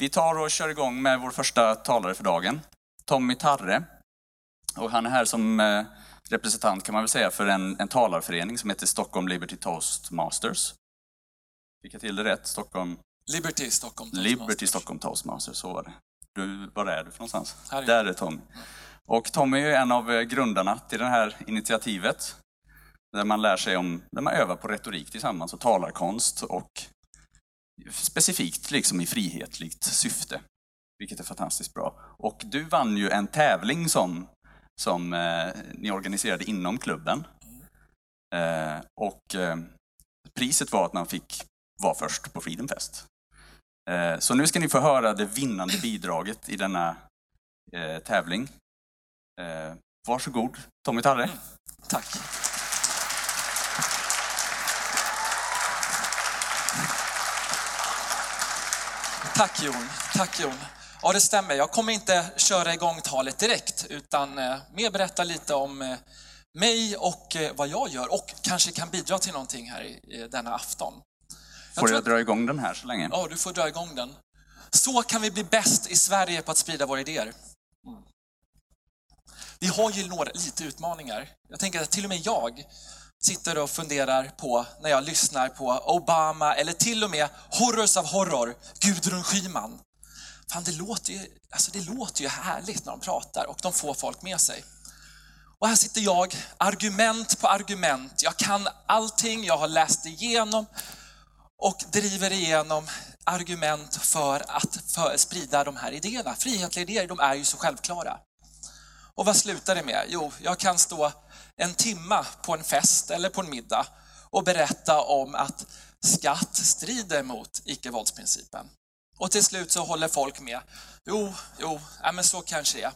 Vi tar och kör igång med vår första talare för dagen, Tommy Tarre. Och han är här som eh, representant kan man väl säga för en, en talarförening som heter Stockholm Liberty Toastmasters. Fick jag till det rätt? Stockholm Liberty Stockholm. Liberty Stockholm Toastmasters, så var det. Du, var är du för någonstans? Är Där är Tommy. Och Tommy är en av eh, grundarna till det här initiativet. Där man lär sig om, där man övar på retorik tillsammans och talarkonst och specifikt liksom i frihetligt syfte. Vilket är fantastiskt bra. Och du vann ju en tävling som, som eh, ni organiserade inom klubben. Eh, och eh, priset var att man fick vara först på Freedom Fest. Eh, så nu ska ni få höra det vinnande bidraget i denna eh, tävling. Eh, varsågod, Tommy Tarre. Tack. Tack Jon, tack Jon. Ja det stämmer, jag kommer inte köra igång talet direkt utan eh, mer berätta lite om eh, mig och eh, vad jag gör och kanske kan bidra till någonting här i, denna afton. Får tror jag att- dra igång den här så länge? Ja, du får dra igång den. Så kan vi bli bäst i Sverige på att sprida våra idéer. Vi har ju några lite utmaningar. Jag tänker att till och med jag sitter och funderar på när jag lyssnar på Obama eller till och med Horrors of Horror, Gudrun Schyman. Fan, det låter, ju, alltså det låter ju härligt när de pratar och de får folk med sig. Och här sitter jag, argument på argument. Jag kan allting, jag har läst igenom och driver igenom argument för att för sprida de här idéerna. Frihetliga idéer, de är ju så självklara. Och vad slutar det med? Jo, jag kan stå en timma på en fest eller på en middag och berätta om att skatt strider mot icke-våldsprincipen. Och till slut så håller folk med. Jo, jo, ja, men så kanske det är.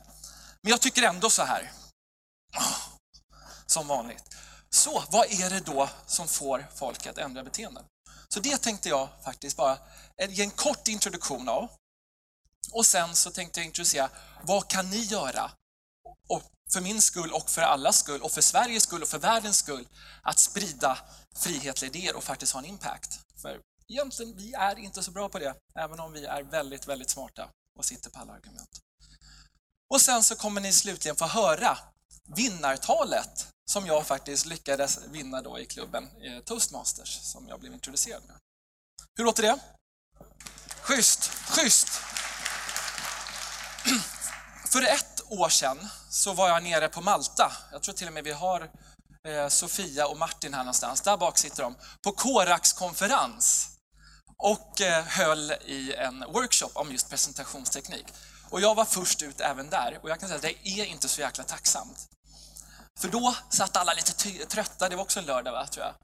Men jag tycker ändå så här. Som vanligt. Så vad är det då som får folk att ändra beteenden? Så det tänkte jag faktiskt bara ge en kort introduktion av. Och sen så tänkte jag introducera, vad kan ni göra? Och för min skull och för allas skull och för Sveriges skull och för världens skull att sprida frihetliga idéer och faktiskt ha en impact. För egentligen, vi är inte så bra på det, även om vi är väldigt, väldigt smarta och sitter på alla argument. Och sen så kommer ni slutligen få höra vinnartalet som jag faktiskt lyckades vinna då i klubben eh, Toastmasters som jag blev introducerad med. Hur låter det? Schysst, schysst! För ett år sedan så var jag nere på Malta. Jag tror till och med vi har eh, Sofia och Martin här någonstans. Där bak sitter de. På Korax konferens. Och eh, höll i en workshop om just presentationsteknik. Och jag var först ut även där. Och jag kan säga att det är inte så jäkla tacksamt. För då satt alla lite trötta, det var också en lördag va, tror jag.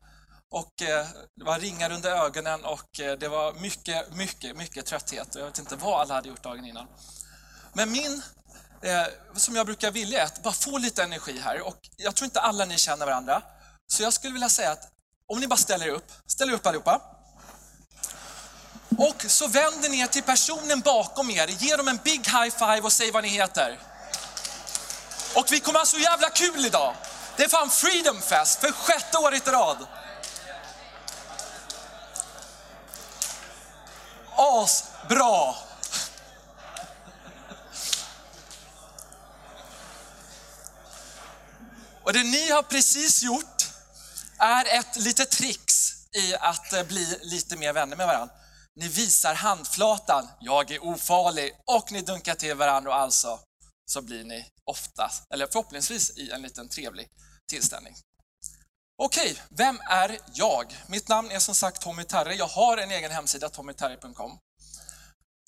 Och eh, det var ringar under ögonen och det var mycket, mycket, mycket trötthet. Och jag vet inte vad alla hade gjort dagen innan. Men min, eh, som jag brukar vilja, är att bara få lite energi här. Och jag tror inte alla ni känner varandra. Så jag skulle vilja säga att om ni bara ställer er upp, ställ er upp allihopa. Och så vänder ni er till personen bakom er, ge dem en big high five och säg vad ni heter. Och vi kommer ha så jävla kul idag. Det är fan Freedom Fest för sjätte året i rad. Asbra! Och det ni har precis gjort är ett litet trix i att eh, bli lite mer vänner med varandra. Ni visar handflatan, jag är ofarlig, och ni dunkar till varandra och alltså så blir ni ofta, eller förhoppningsvis i en liten trevlig tillställning. Okej, vem är jag? Mitt namn är som sagt Tommy Terre. Jag har en egen hemsida, tommyterre.com.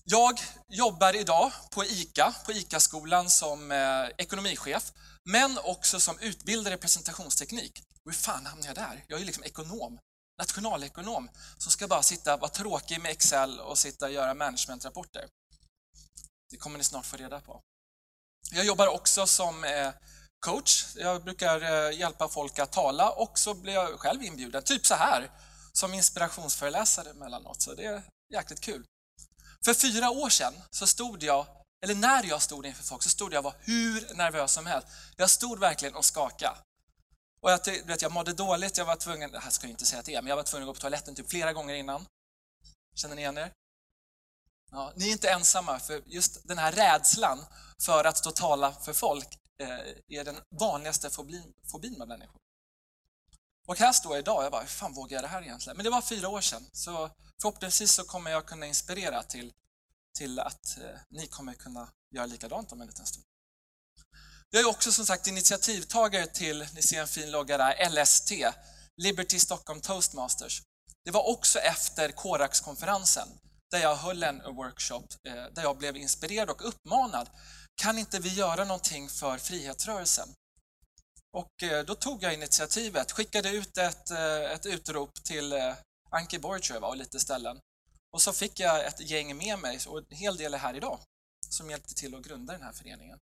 Jag jobbar idag på ICA, på ICA-skolan som eh, ekonomichef, men också som utbildare i presentationsteknik. Och hur fan hamnade jag där? Jag är ju liksom ekonom, nationalekonom, som ska bara sitta, vara tråkig med Excel och sitta och göra managementrapporter. Det kommer ni snart få reda på. Jag jobbar också som eh, coach. Jag brukar eh, hjälpa folk att tala och så blir jag själv inbjuden, typ så här, som inspirationsföreläsare emellanåt. Så det är jäkligt kul. För fyra år sedan så stod jag, eller när jag stod inför folk, så stod jag och var hur nervös som helst. Jag stod verkligen och skakade. Och jag, vet, jag mådde dåligt, jag var tvungen, det här ska jag inte säga att det är, men jag var tvungen att gå på toaletten typ flera gånger innan. Känner ni igen er? Ja, ni är inte ensamma, för just den här rädslan för att stå och tala för folk eh, är den vanligaste fobin, fobin med människor. Och här står jag idag, jag bara, hur fan vågar jag det här egentligen? Men det var fyra år sedan, så förhoppningsvis så kommer jag kunna inspirera till, till att eh, ni kommer kunna göra likadant om en liten stund. Jag är också som sagt initiativtagare till, ni ser en fin logga där, LST, Liberty Stockholm Toastmasters. Det var också efter Korax-konferensen där jag höll en workshop eh, där jag blev inspirerad och uppmanad. Kan inte vi göra någonting för frihetsrörelsen? Och eh, då tog jag initiativet, skickade ut ett, eh, ett utrop till eh, Anki Borgtjöva och lite ställen. Och så fick jag ett gäng med mig, och en hel del är här idag, som hjälpte till att grunda den här föreningen.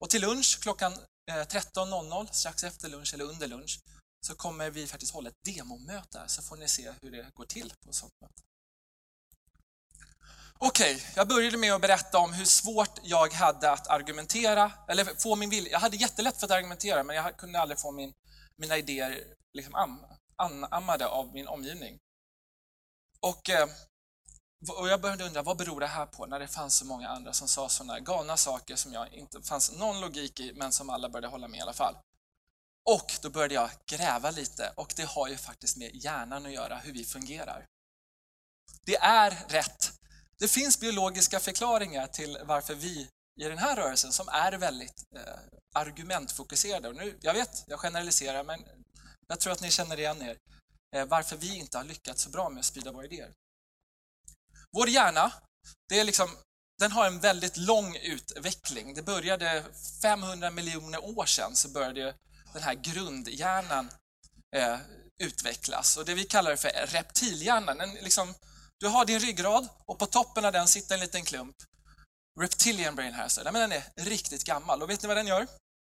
Och till lunch klockan 13.00, strax efter lunch eller under lunch, så kommer vi faktiskt hålla ett demomöte så får ni se hur det går till på ett sånt möte. Okej, okay, jag började med att berätta om hur svårt jag hade att argumentera, eller få min vilja. Jag hade jättelätt för att argumentera, men jag kunde aldrig få min, mina idéer liksom am, anammade av min omgivning. Och, eh, och jag började undra, vad beror det här på, när det fanns så många andra som sa sådana galna saker som jag inte fanns någon logik i, men som alla började hålla med i alla fall. Och då började jag gräva lite och det har ju faktiskt med hjärnan att göra, hur vi fungerar. Det är rätt. Det finns biologiska förklaringar till varför vi i den här rörelsen, som är väldigt eh, argumentfokuserade, och nu, jag vet, jag generaliserar, men jag tror att ni känner igen er, eh, varför vi inte har lyckats så bra med att sprida våra idéer. Vår hjärna, det är liksom, den har en väldigt lång utveckling. Det började 500 miljoner år sedan, så började den här grundhjärnan eh, utvecklas. Och det vi kallar för reptilhjärnan. den liksom, du har din ryggrad och på toppen av den sitter en liten klump. Reptilian brain hazard, men den är riktigt gammal. Och vet ni vad den gör?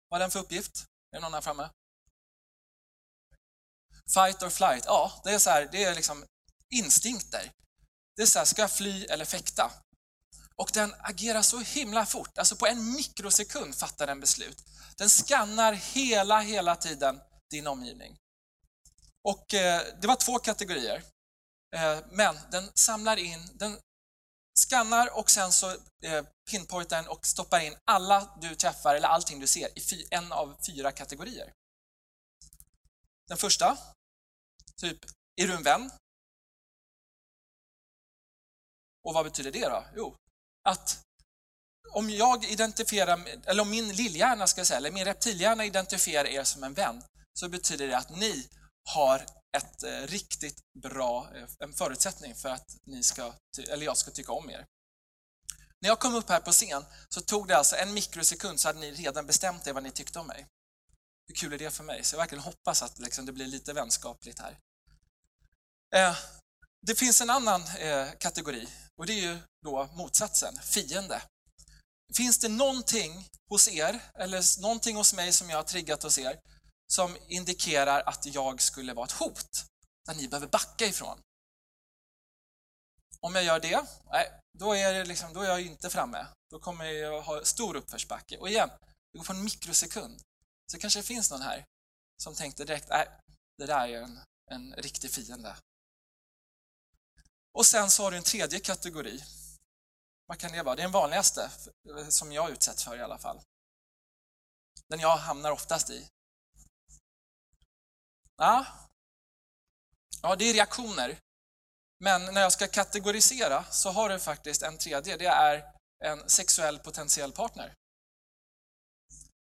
Vad har den för uppgift? Är det någon här framme? Fight or flight. Ja, det är så här, det är liksom instinkter. Det är så här, ska jag fly eller fäkta? Och den agerar så himla fort, alltså på en mikrosekund fattar den beslut. Den skannar hela, hela tiden din omgivning. Och eh, det var två kategorier. Eh, men den samlar in, den skannar och sen så eh, pinpointar den och stoppar in alla du träffar eller allting du ser i en av fyra kategorier. Den första, typ, är du en vän? Och vad betyder det då? Jo, att om jag identifierar, eller om min lillhjärna ska säga, eller min reptilhjärna identifierar er som en vän, så betyder det att ni har ett eh, riktigt bra, eh, en förutsättning för att ni ska, eller jag ska tycka om er. När jag kom upp här på scen så tog det alltså en mikrosekund så hade ni redan bestämt er vad ni tyckte om mig. Hur kul är det för mig? Så jag verkligen hoppas att liksom, det blir lite vänskapligt här. Eh, det finns en annan eh, kategori och det är ju då motsatsen, fiende. Finns det någonting hos er, eller någonting hos mig som jag har triggat hos er, som indikerar att jag skulle vara ett hot, där ni behöver backa ifrån? Om jag gör det, nej, då är, det liksom, då är jag inte framme. Då kommer jag ha stor uppförsbacke. Och igen, det går på en mikrosekund. Så kanske det finns någon här som tänkte direkt, nej, det där är en, en riktig fiende. Och sen så har du en tredje kategori. Vad kan det vara? Det är den vanligaste, eh, som jag utsätts för i alla fall. Den jag hamnar oftast i. Ja, ja det är reaktioner. Men när jag ska kategorisera så har du faktiskt en tredje. Det är en sexuell potentiell partner.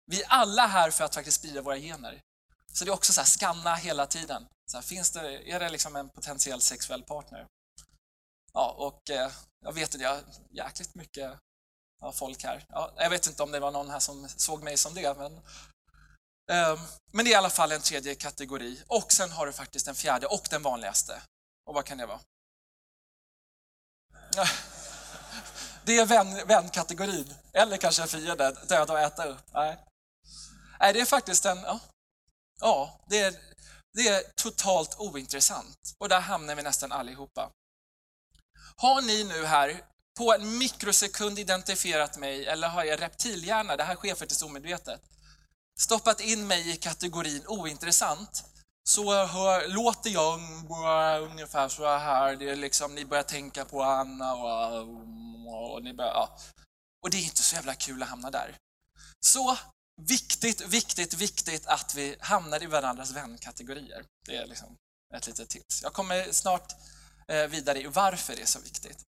Vi är alla här för att faktiskt sprida våra gener. Så det är också så här, skanna hela tiden. Så här, finns det, är det liksom en potentiell sexuell partner? Ja, och eh, jag vet att jag har jäkligt mycket ja, folk här. Ja, jag vet inte om det var någon här som såg mig som det, men Ehm, men det är i alla fall en tredje kategori. Och sen har du faktiskt den fjärde och den vanligaste. Och vad kan det vara? Det är vän, vänkategorin, eller kanske fiende, döda och äta upp. Nej. Nej, det är faktiskt en... Ja, ja det, är, det är totalt ointressant. Och där hamnar vi nästan allihopa. Har ni nu här på en mikrosekund identifierat mig, eller har jag reptilhjärna, det här sker faktiskt omedvetet, stoppat in mig i kategorin ointressant, så hör, låter jag ungefär så här. Det är liksom, ni börjar tänka på Anna och och, ni börjar, ja. och det är inte så jävla kul att hamna där. Så viktigt, viktigt, viktigt att vi hamnar i varandras vänkategorier. Det är liksom ett litet tips. Jag kommer snart eh, vidare i varför det är så viktigt.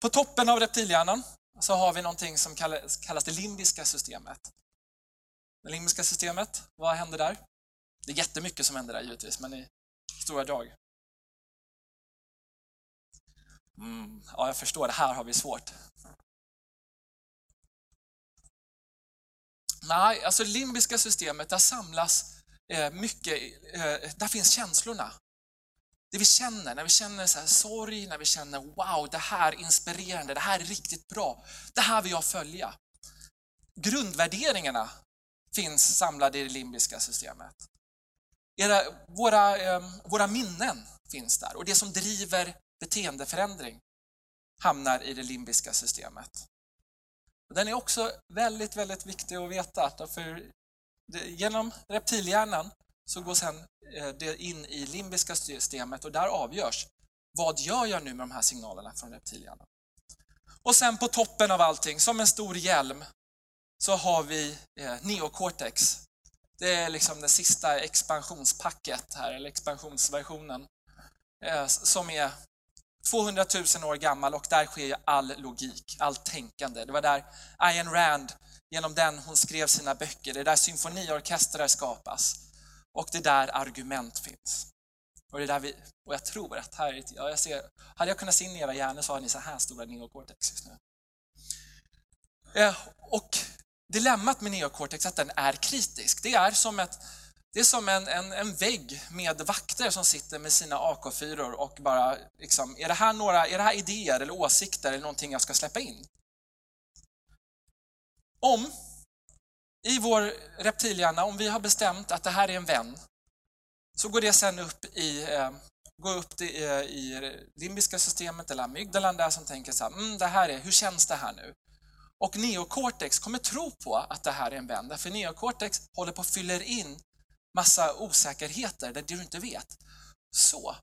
På toppen av reptilhjärnan så har vi någonting som kallas det limbiska systemet. Det limbiska systemet, vad händer där? Det är jättemycket som händer där givetvis, men i stora drag. Mm, ja, jag förstår, det här har vi svårt. Nej, alltså limbiska systemet, där samlas eh, mycket, eh, där finns känslorna. Det vi känner, när vi känner så här, sorg, när vi känner wow, det här är inspirerande, det här är riktigt bra, det här vill jag följa. Grundvärderingarna finns samlade i det limbiska systemet. Era, våra, eh, våra minnen finns där och det som driver beteendeförändring hamnar i det limbiska systemet. Den är också väldigt, väldigt viktig att veta. För genom reptilhjärnan så går sen eh, det in i limbiska systemet och där avgörs vad gör jag nu med de här signalerna från reptilhjärnan? Och sen på toppen av allting, som en stor hjälm, så har vi eh, neocortex. Det är liksom det sista expansionspacket här, eller expansionsversionen, eh, som är 200 000 år gammal och där sker all logik, allt tänkande. Det var där Ayn Rand, genom den hon skrev sina böcker, det är där symfoniorkestrar skapas och det är där argument finns. Och, det där vi, och jag tror att här, ja, jag ser, hade jag kunnat se in i era hjärnor så har ni så här stora neocortex just nu. Eh, och dilemmat med neokortex är att den är kritisk. Det är som ett det är som en, en, en vägg med vakter som sitter med sina AK4 och bara liksom, är det här några, är det här idéer eller åsikter eller någonting jag ska släppa in? Om i vår reptilhjärna, om vi har bestämt att det här är en vän, så går det sen upp i, eh, går upp i, eh, i limbiska systemet eller amygdalan där som tänker så här, mm, det här är, hur känns det här nu? Och neocortex kommer tro på att det här är en vän, därför neocortex håller på att fylla in massa osäkerheter där du inte vet. Så,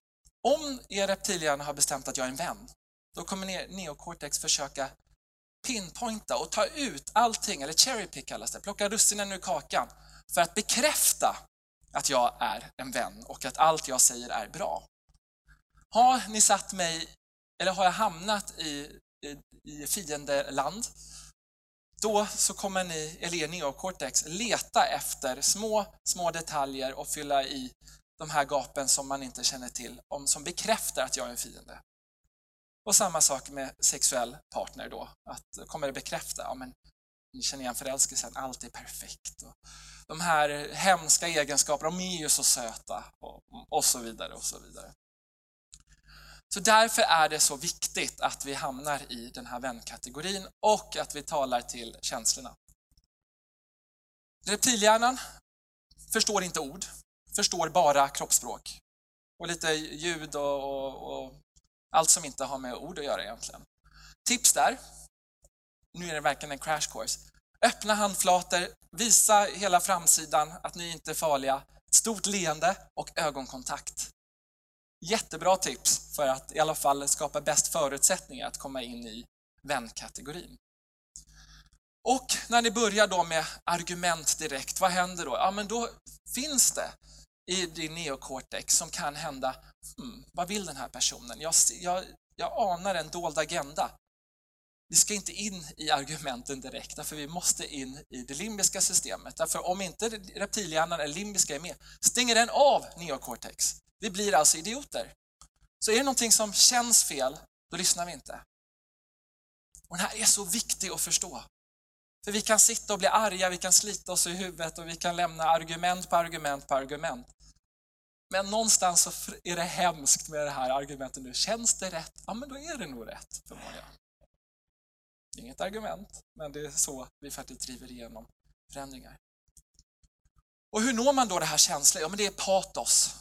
om er reptilhjärna har bestämt att jag är en vän, då kommer neocortex försöka pinpointa och ta ut allting, eller cherry pick kallas det, plocka russinen ur kakan för att bekräfta att jag är en vän och att allt jag säger är bra. Har ni satt mig, eller har jag hamnat i, i, i fiendeland då så kommer ni, eller er neokortex, leta efter små, små detaljer och fylla i de här gapen som man inte känner till, om, som bekräftar att jag är en fiende. Och samma sak med sexuell partner då, att kommer det bekräfta, ja men ni känner igen förälskelsen, allt är perfekt. Och de här hemska egenskaperna, de är ju så söta och, och så vidare och så vidare. Så därför är det så viktigt att vi hamnar i den här vänkategorin och att vi talar till känslorna. Reptilhjärnan förstår inte ord, förstår bara kroppsspråk och lite ljud och, och, och allt som inte har med ord att göra egentligen. Tips där, nu är det verkligen en crash course. Öppna handflator, visa hela framsidan att ni inte är farliga, stort leende och ögonkontakt. Jättebra tips för att i alla fall skapa bäst förutsättningar att komma in i vänkategorin. Och när ni börjar då med argument direkt, vad händer då? Ja, men då finns det i din neokortex som kan hända, hmm, vad vill den här personen? Jag, jag, jag anar en dold agenda. Vi ska inte in i argumenten direkt, därför vi måste in i det limbiska systemet. Därför om inte reptilhjärnan eller limbiska är med, stänger den av neokortex. Vi blir alltså idioter. Så är det någonting som känns fel, då lyssnar vi inte. Och Den här är så viktig att förstå. För vi kan sitta och bli arga, vi kan slita oss i huvudet och vi kan lämna argument på argument på argument. Men någonstans så är det hemskt med det här argumentet nu. Känns det rätt? Ja, men då är det nog rätt förmodligen. Inget argument, men det är så vi faktiskt driver igenom förändringar. Och hur når man då det här känslan? Ja, men det är patos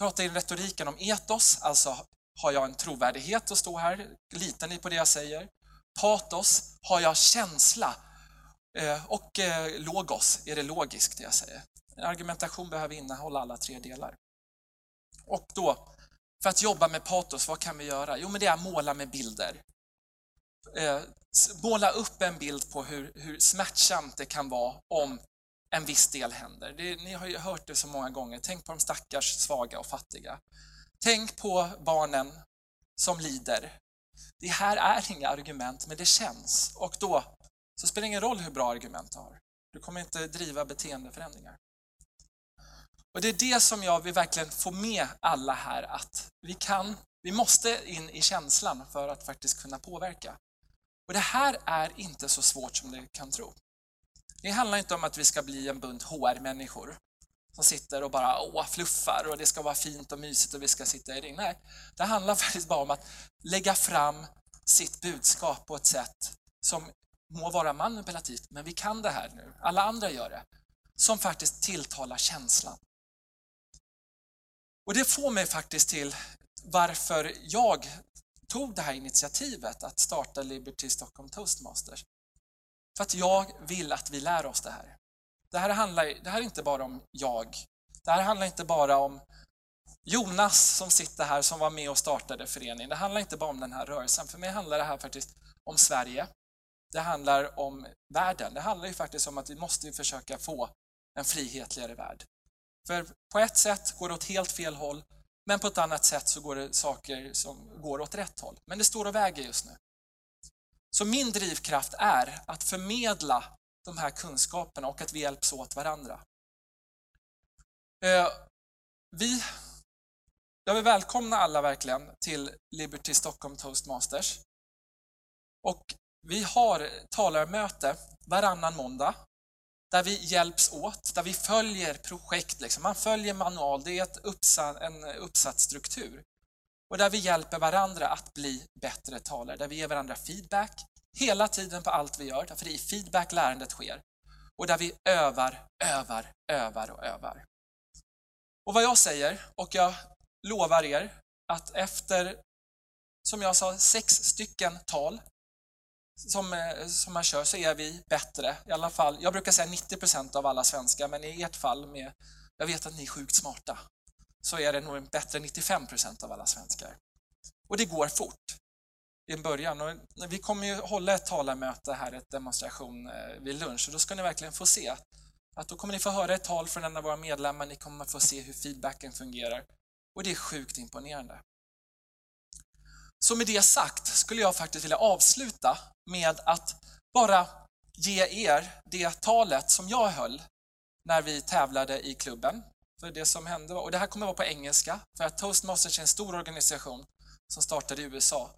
pratar i retoriken om etos, alltså har jag en trovärdighet att stå här? Litar ni på det jag säger? Patos, har jag känsla? Eh, och eh, logos, är det logiskt det jag säger? En argumentation behöver innehålla alla tre delar. Och då, för att jobba med patos, vad kan vi göra? Jo, men det är att måla med bilder. Eh, måla upp en bild på hur, hur smärtsamt det kan vara om en viss del händer. Det, ni har ju hört det så många gånger. Tänk på de stackars svaga och fattiga. Tänk på barnen som lider. Det här är inga argument, men det känns. Och då så spelar det ingen roll hur bra argument du har. Du kommer inte driva beteendeförändringar. Och det är det som jag vill verkligen få med alla här att vi kan, vi måste in i känslan för att faktiskt kunna påverka. Och det här är inte så svårt som du kan tro. Det handlar inte om att vi ska bli en bunt HR-människor som sitter och bara åh, fluffar och det ska vara fint och mysigt och vi ska sitta i ring. Nej, det handlar faktiskt bara om att lägga fram sitt budskap på ett sätt som må vara manipulativt, men vi kan det här nu. Alla andra gör det. Som faktiskt tilltalar känslan. Och det får mig faktiskt till varför jag tog det här initiativet att starta Liberty Stockholm Toastmasters. För att jag vill att vi lär oss det här. Det här, handlar, det här är inte bara om jag. Det här handlar inte bara om Jonas som sitter här som var med och startade föreningen. Det handlar inte bara om den här rörelsen. För mig handlar det här faktiskt om Sverige. Det handlar om världen. Det handlar ju faktiskt om att vi måste försöka få en frihetligare värld. För på ett sätt går det åt helt fel håll, men på ett annat sätt så går det saker som går åt rätt håll. Men det står och väger just nu. Så min drivkraft är att förmedla de här kunskaperna och att vi hjälps åt varandra. Eh, vi, jag vill välkomna alla verkligen till Liberty Stockholm Toastmasters. Och vi har talarmöte varannan måndag där vi hjälps åt, där vi följer projekt. Liksom. Man följer manual, det är ett uppsatt, en uppsatt struktur. Och där vi hjälper varandra att bli bättre talare, där vi ger varandra feedback hela tiden på allt vi gör, för det är i feedback lärandet sker. Och där vi övar, övar, övar och övar. Och vad jag säger, och jag lovar er, att efter, som jag sa, sex stycken tal som, eh, som man kör så är vi bättre. I alla fall, jag brukar säga 90% av alla svenskar, men i ert fall, med, jag vet att ni är sjukt smarta, så är det nog bättre än 95% av alla svenskar. Och det går fort i början. Och vi kommer ju hålla ett talarmöte här, ett demonstration eh, vid lunch, och då ska ni verkligen få se att då kommer ni få höra ett tal från en av våra medlemmar, ni kommer få se hur feedbacken fungerar. Och det är sjukt imponerande. Så med det sagt skulle jag faktiskt vilja avsluta med att bara ge er det talet som jag höll när vi tävlade i klubben. För det som hände var, och det här kommer att vara på engelska, för att Toastmasters är en stor organisation som startade i USA.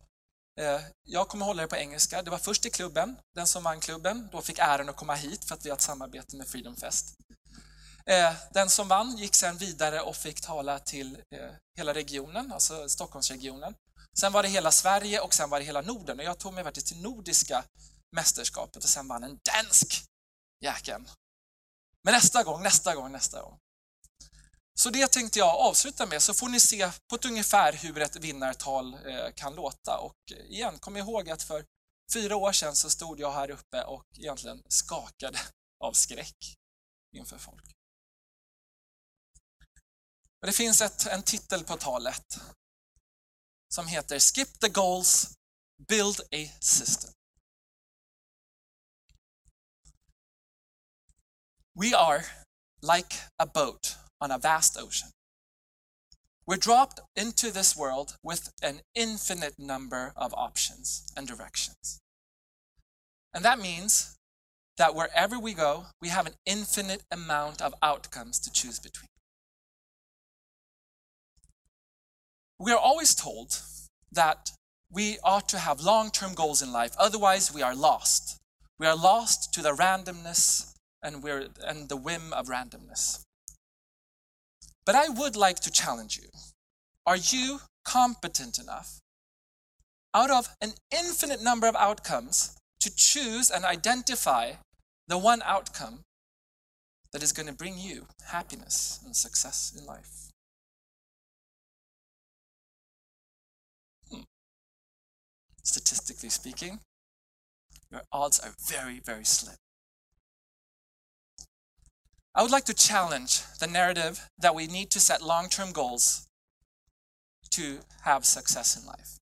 Eh, jag kommer att hålla det på engelska. Det var först i klubben, den som vann klubben, då fick äran att komma hit för att vi har ett samarbete med Freedom Fest. Eh, den som vann gick sen vidare och fick tala till eh, hela regionen, alltså Stockholmsregionen. Sen var det hela Sverige och sen var det hela Norden. Och jag tog mig faktiskt till Nordiska mästerskapet och sen vann en dansk jäkeln. Men nästa gång, nästa gång, nästa gång. Så det tänkte jag avsluta med, så får ni se på ett ungefär hur ett vinnartal eh, kan låta. Och eh, igen, kom ihåg att för fyra år sedan så stod jag här uppe och egentligen skakade av skräck inför folk. det finns ett, en titel på talet som heter Skip the goals, build a system. We are like a boat on a vast ocean. We're dropped into this world with an infinite number of options and directions. And that means that wherever we go, we have an infinite amount of outcomes to choose between. We are always told that we ought to have long term goals in life, otherwise, we are lost. We are lost to the randomness and, we're, and the whim of randomness. But I would like to challenge you. Are you competent enough, out of an infinite number of outcomes, to choose and identify the one outcome that is going to bring you happiness and success in life? Hmm. statistically speaking, your odds are very, very slim. I would like to challenge the narrative that we need to set long term goals to have success in life.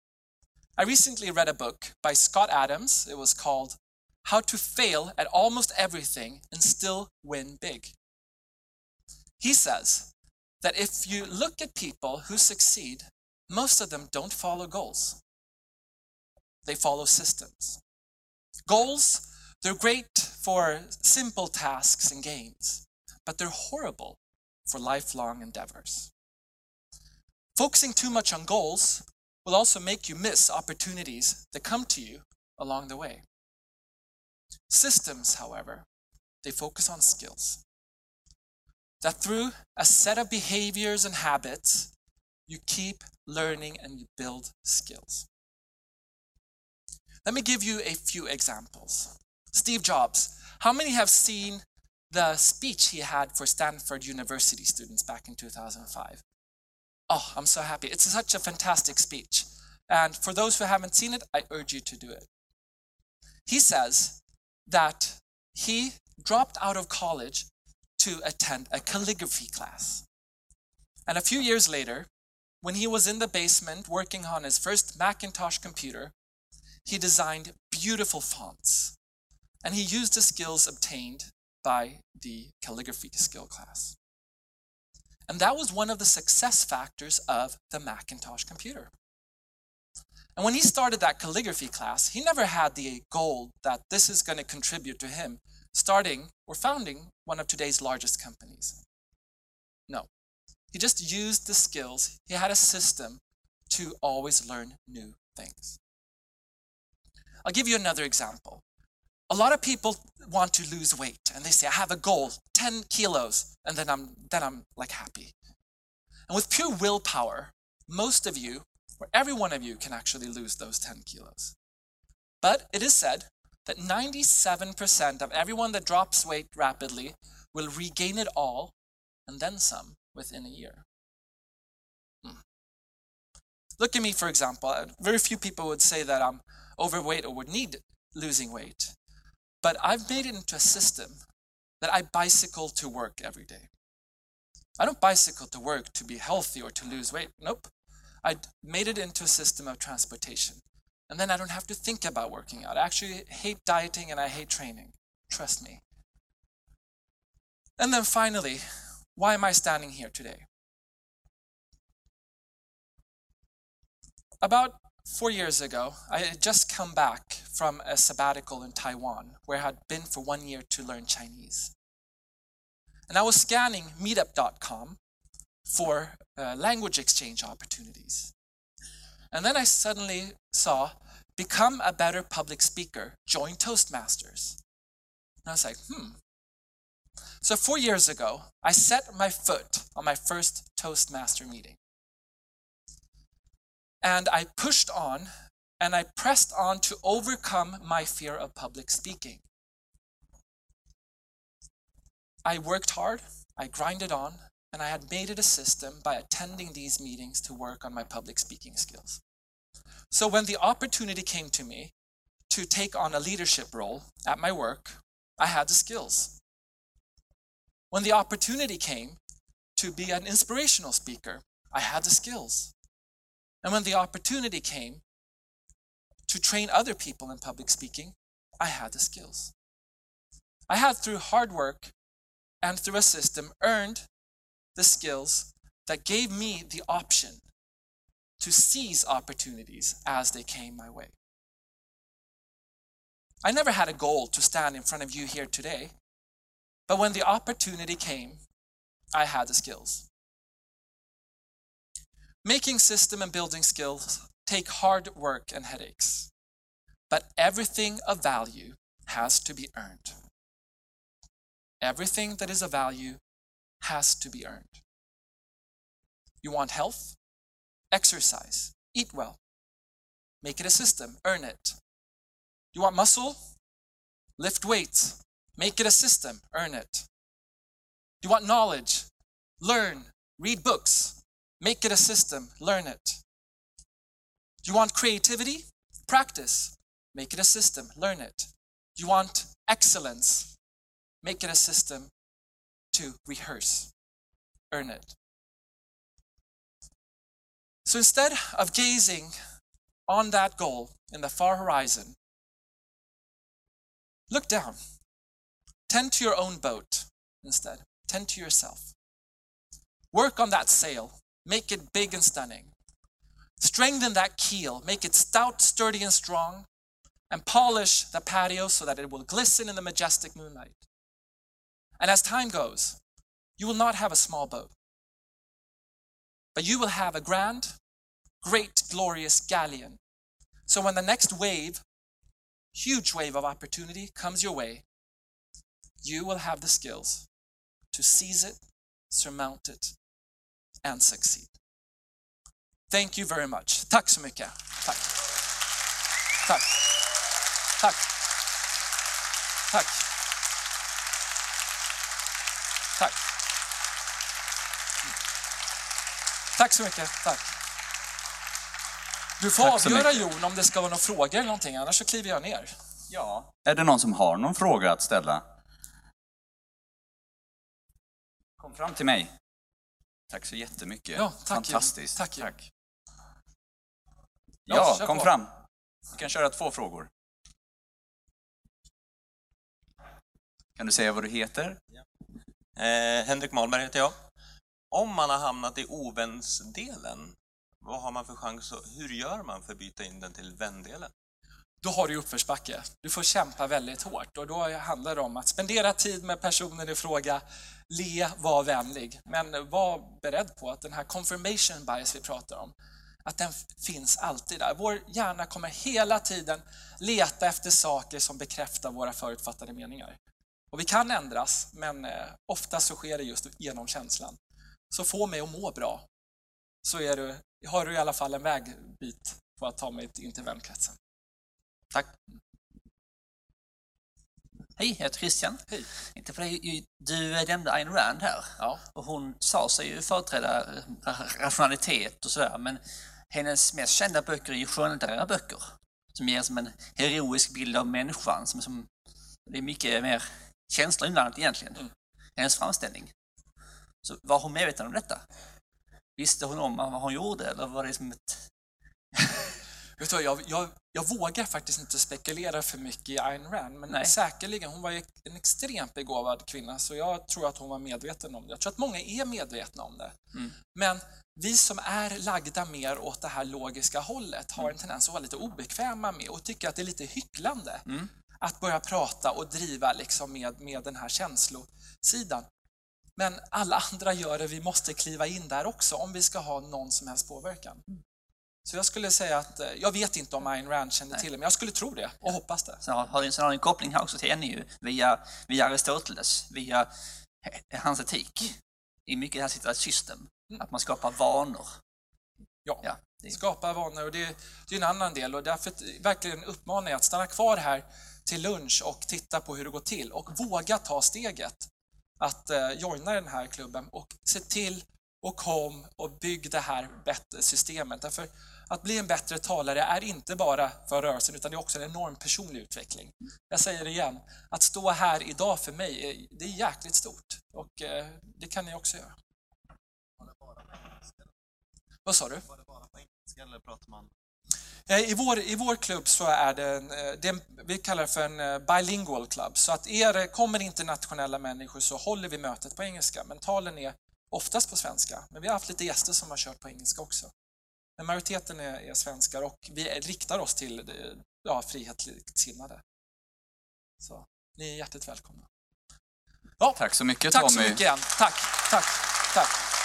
I recently read a book by Scott Adams. It was called How to Fail at Almost Everything and Still Win Big. He says that if you look at people who succeed, most of them don't follow goals. They follow systems. Goals, they're great for simple tasks and games, but they're horrible for lifelong endeavors. Focusing too much on goals will also make you miss opportunities that come to you along the way. Systems, however, they focus on skills. That through a set of behaviors and habits, you keep learning and you build skills. Let me give you a few examples. Steve Jobs. How many have seen the speech he had for Stanford University students back in 2005? Oh, I'm so happy. It's such a fantastic speech. And for those who haven't seen it, I urge you to do it. He says that he dropped out of college to attend a calligraphy class. And a few years later, when he was in the basement working on his first Macintosh computer, he designed beautiful fonts. And he used the skills obtained by the calligraphy skill class. And that was one of the success factors of the Macintosh computer. And when he started that calligraphy class, he never had the goal that this is going to contribute to him starting or founding one of today's largest companies. No. He just used the skills. He had a system to always learn new things. I'll give you another example. A lot of people want to lose weight and they say, I have a goal, 10 kilos, and then I'm, then I'm like happy. And with pure willpower, most of you, or every one of you, can actually lose those 10 kilos. But it is said that 97% of everyone that drops weight rapidly will regain it all and then some within a year. Hmm. Look at me, for example. Very few people would say that I'm overweight or would need losing weight. But I've made it into a system that I bicycle to work every day. I don't bicycle to work to be healthy or to lose weight. Nope. I made it into a system of transportation. And then I don't have to think about working out. I actually hate dieting and I hate training. Trust me. And then finally, why am I standing here today? About four years ago, I had just come back from a sabbatical in Taiwan, where I had been for one year to learn Chinese. And I was scanning meetup.com for uh, language exchange opportunities. And then I suddenly saw become a better public speaker, join Toastmasters. And I was like, hmm. So four years ago, I set my foot on my first Toastmaster meeting. And I pushed on and I pressed on to overcome my fear of public speaking. I worked hard, I grinded on, and I had made it a system by attending these meetings to work on my public speaking skills. So when the opportunity came to me to take on a leadership role at my work, I had the skills. When the opportunity came to be an inspirational speaker, I had the skills. And when the opportunity came to train other people in public speaking, I had the skills. I had, through hard work and through a system, earned the skills that gave me the option to seize opportunities as they came my way. I never had a goal to stand in front of you here today, but when the opportunity came, I had the skills. Making system and building skills take hard work and headaches, but everything of value has to be earned. Everything that is of value has to be earned. You want health? Exercise. Eat well. Make it a system. Earn it. You want muscle? Lift weights. Make it a system. Earn it. You want knowledge? Learn. Read books. Make it a system. Learn it. You want creativity? Practice. Make it a system. Learn it. You want excellence? Make it a system to rehearse, earn it. So instead of gazing on that goal in the far horizon, look down. Tend to your own boat instead. Tend to yourself. Work on that sail. Make it big and stunning. Strengthen that keel. Make it stout, sturdy, and strong. And polish the patio so that it will glisten in the majestic moonlight. And as time goes, you will not have a small boat, but you will have a grand, great, glorious galleon. So when the next wave, huge wave of opportunity comes your way, you will have the skills to seize it, surmount it, and succeed. Thank you very much. Tack så mycket. Tack. Tack. Tack. Tack. Tack. Tack så mycket. Tack. Du får Tack avgöra. Jon om det ska vara några frågor eller någonting, annars så kliver jag ner. Ja. Är det någon som har någon fråga att ställa? Kom fram till mig. Tack så jättemycket. Ja, tack, Fantastiskt. Tack, tack. Ja, Ja, kom på. fram. Du kan köra två frågor. Kan du säga vad du heter? Eh, Henrik Malmberg heter jag. Om man har hamnat i ovänsdelen, vad har man för chans och hur gör man för att byta in den till vändelen? Då har du uppförsbacke. Du får kämpa väldigt hårt och då handlar det om att spendera tid med personen i fråga, le, var vänlig. Men var beredd på att den här confirmation bias vi pratar om, att den finns alltid där. Vår hjärna kommer hela tiden leta efter saker som bekräftar våra förutfattade meningar. Och vi kan ändras, men oftast ofta så sker det just genom känslan. Så få mig att må bra, så är du, har du i alla fall en vägbit på att ta mig in till vänkretsen. Tack. Hej, jag heter Christian. Hej. Inte för det, du nämnde Ayn Rand här Ja. och hon sa sig ju företräda eh, rationalitet och sådär men hennes mest kända böcker är ju skönlitterära böcker som ger som en heroisk bild av människan. Som, som, det är mycket mer känslor inblandat egentligen, Mm. hennes framställning. Så var hon medveten om detta? Visste hon om vad hon gjorde eller var det som ett... Vet du jag, jag, jag vågar faktiskt inte spekulera för mycket i Ayn Rand, men Nej. säkerligen, hon var ju en extremt begåvad kvinna, så jag tror att hon var medveten om det. Jag tror att många är medvetna om det. Mm. Men vi som är lagda mer åt det här logiska hållet Mm. har en tendens att vara lite obekväma med och tycka att det är lite hycklande Mm. att börja prata och driva liksom med, med den här känslosidan. Men alla andra gör det, vi måste kliva in där också om vi ska ha någon som helst påverkan. Så jag skulle säga att, eh, jag vet inte om Ayn Rand kände Nej. till det, men jag skulle tro det och hoppas det. Så har, en- så har en koppling här också till henne ju, via, via Aristoteles, via eh, hans etik. I mycket här sitter ett system, Mm. att man skapar vanor. Ja. Ja, det, Skapa vanor och det, det är en annan del och därför verkligen uppmanar jag att stanna kvar här till lunch och titta på hur det går till och våga ta steget att eh, joina den här klubben och se till och kom och bygg det här bättre systemet. Därför att bli en bättre talare är inte bara för rörelsen utan det är också en enorm personlig utveckling. Jag säger det igen, att stå här idag för mig, eh, det är jäkligt stort och eh, det kan ni också göra. Vad sa du? Eh, I vår, I vår klubb så är det, en, det en, vi kallar det för en bilingual club. Så att er, kommer internationella människor så håller vi mötet på engelska, men talen är oftast på svenska. Men vi har haft lite gäster som har kört på engelska också. Men majoriteten är, är svenskar och vi riktar oss till ja, frihetssinnade. Så ni är hjärtligt välkomna. Ja, Tack så mycket tack Tommy. så mycket igen. Tack, tack, tack.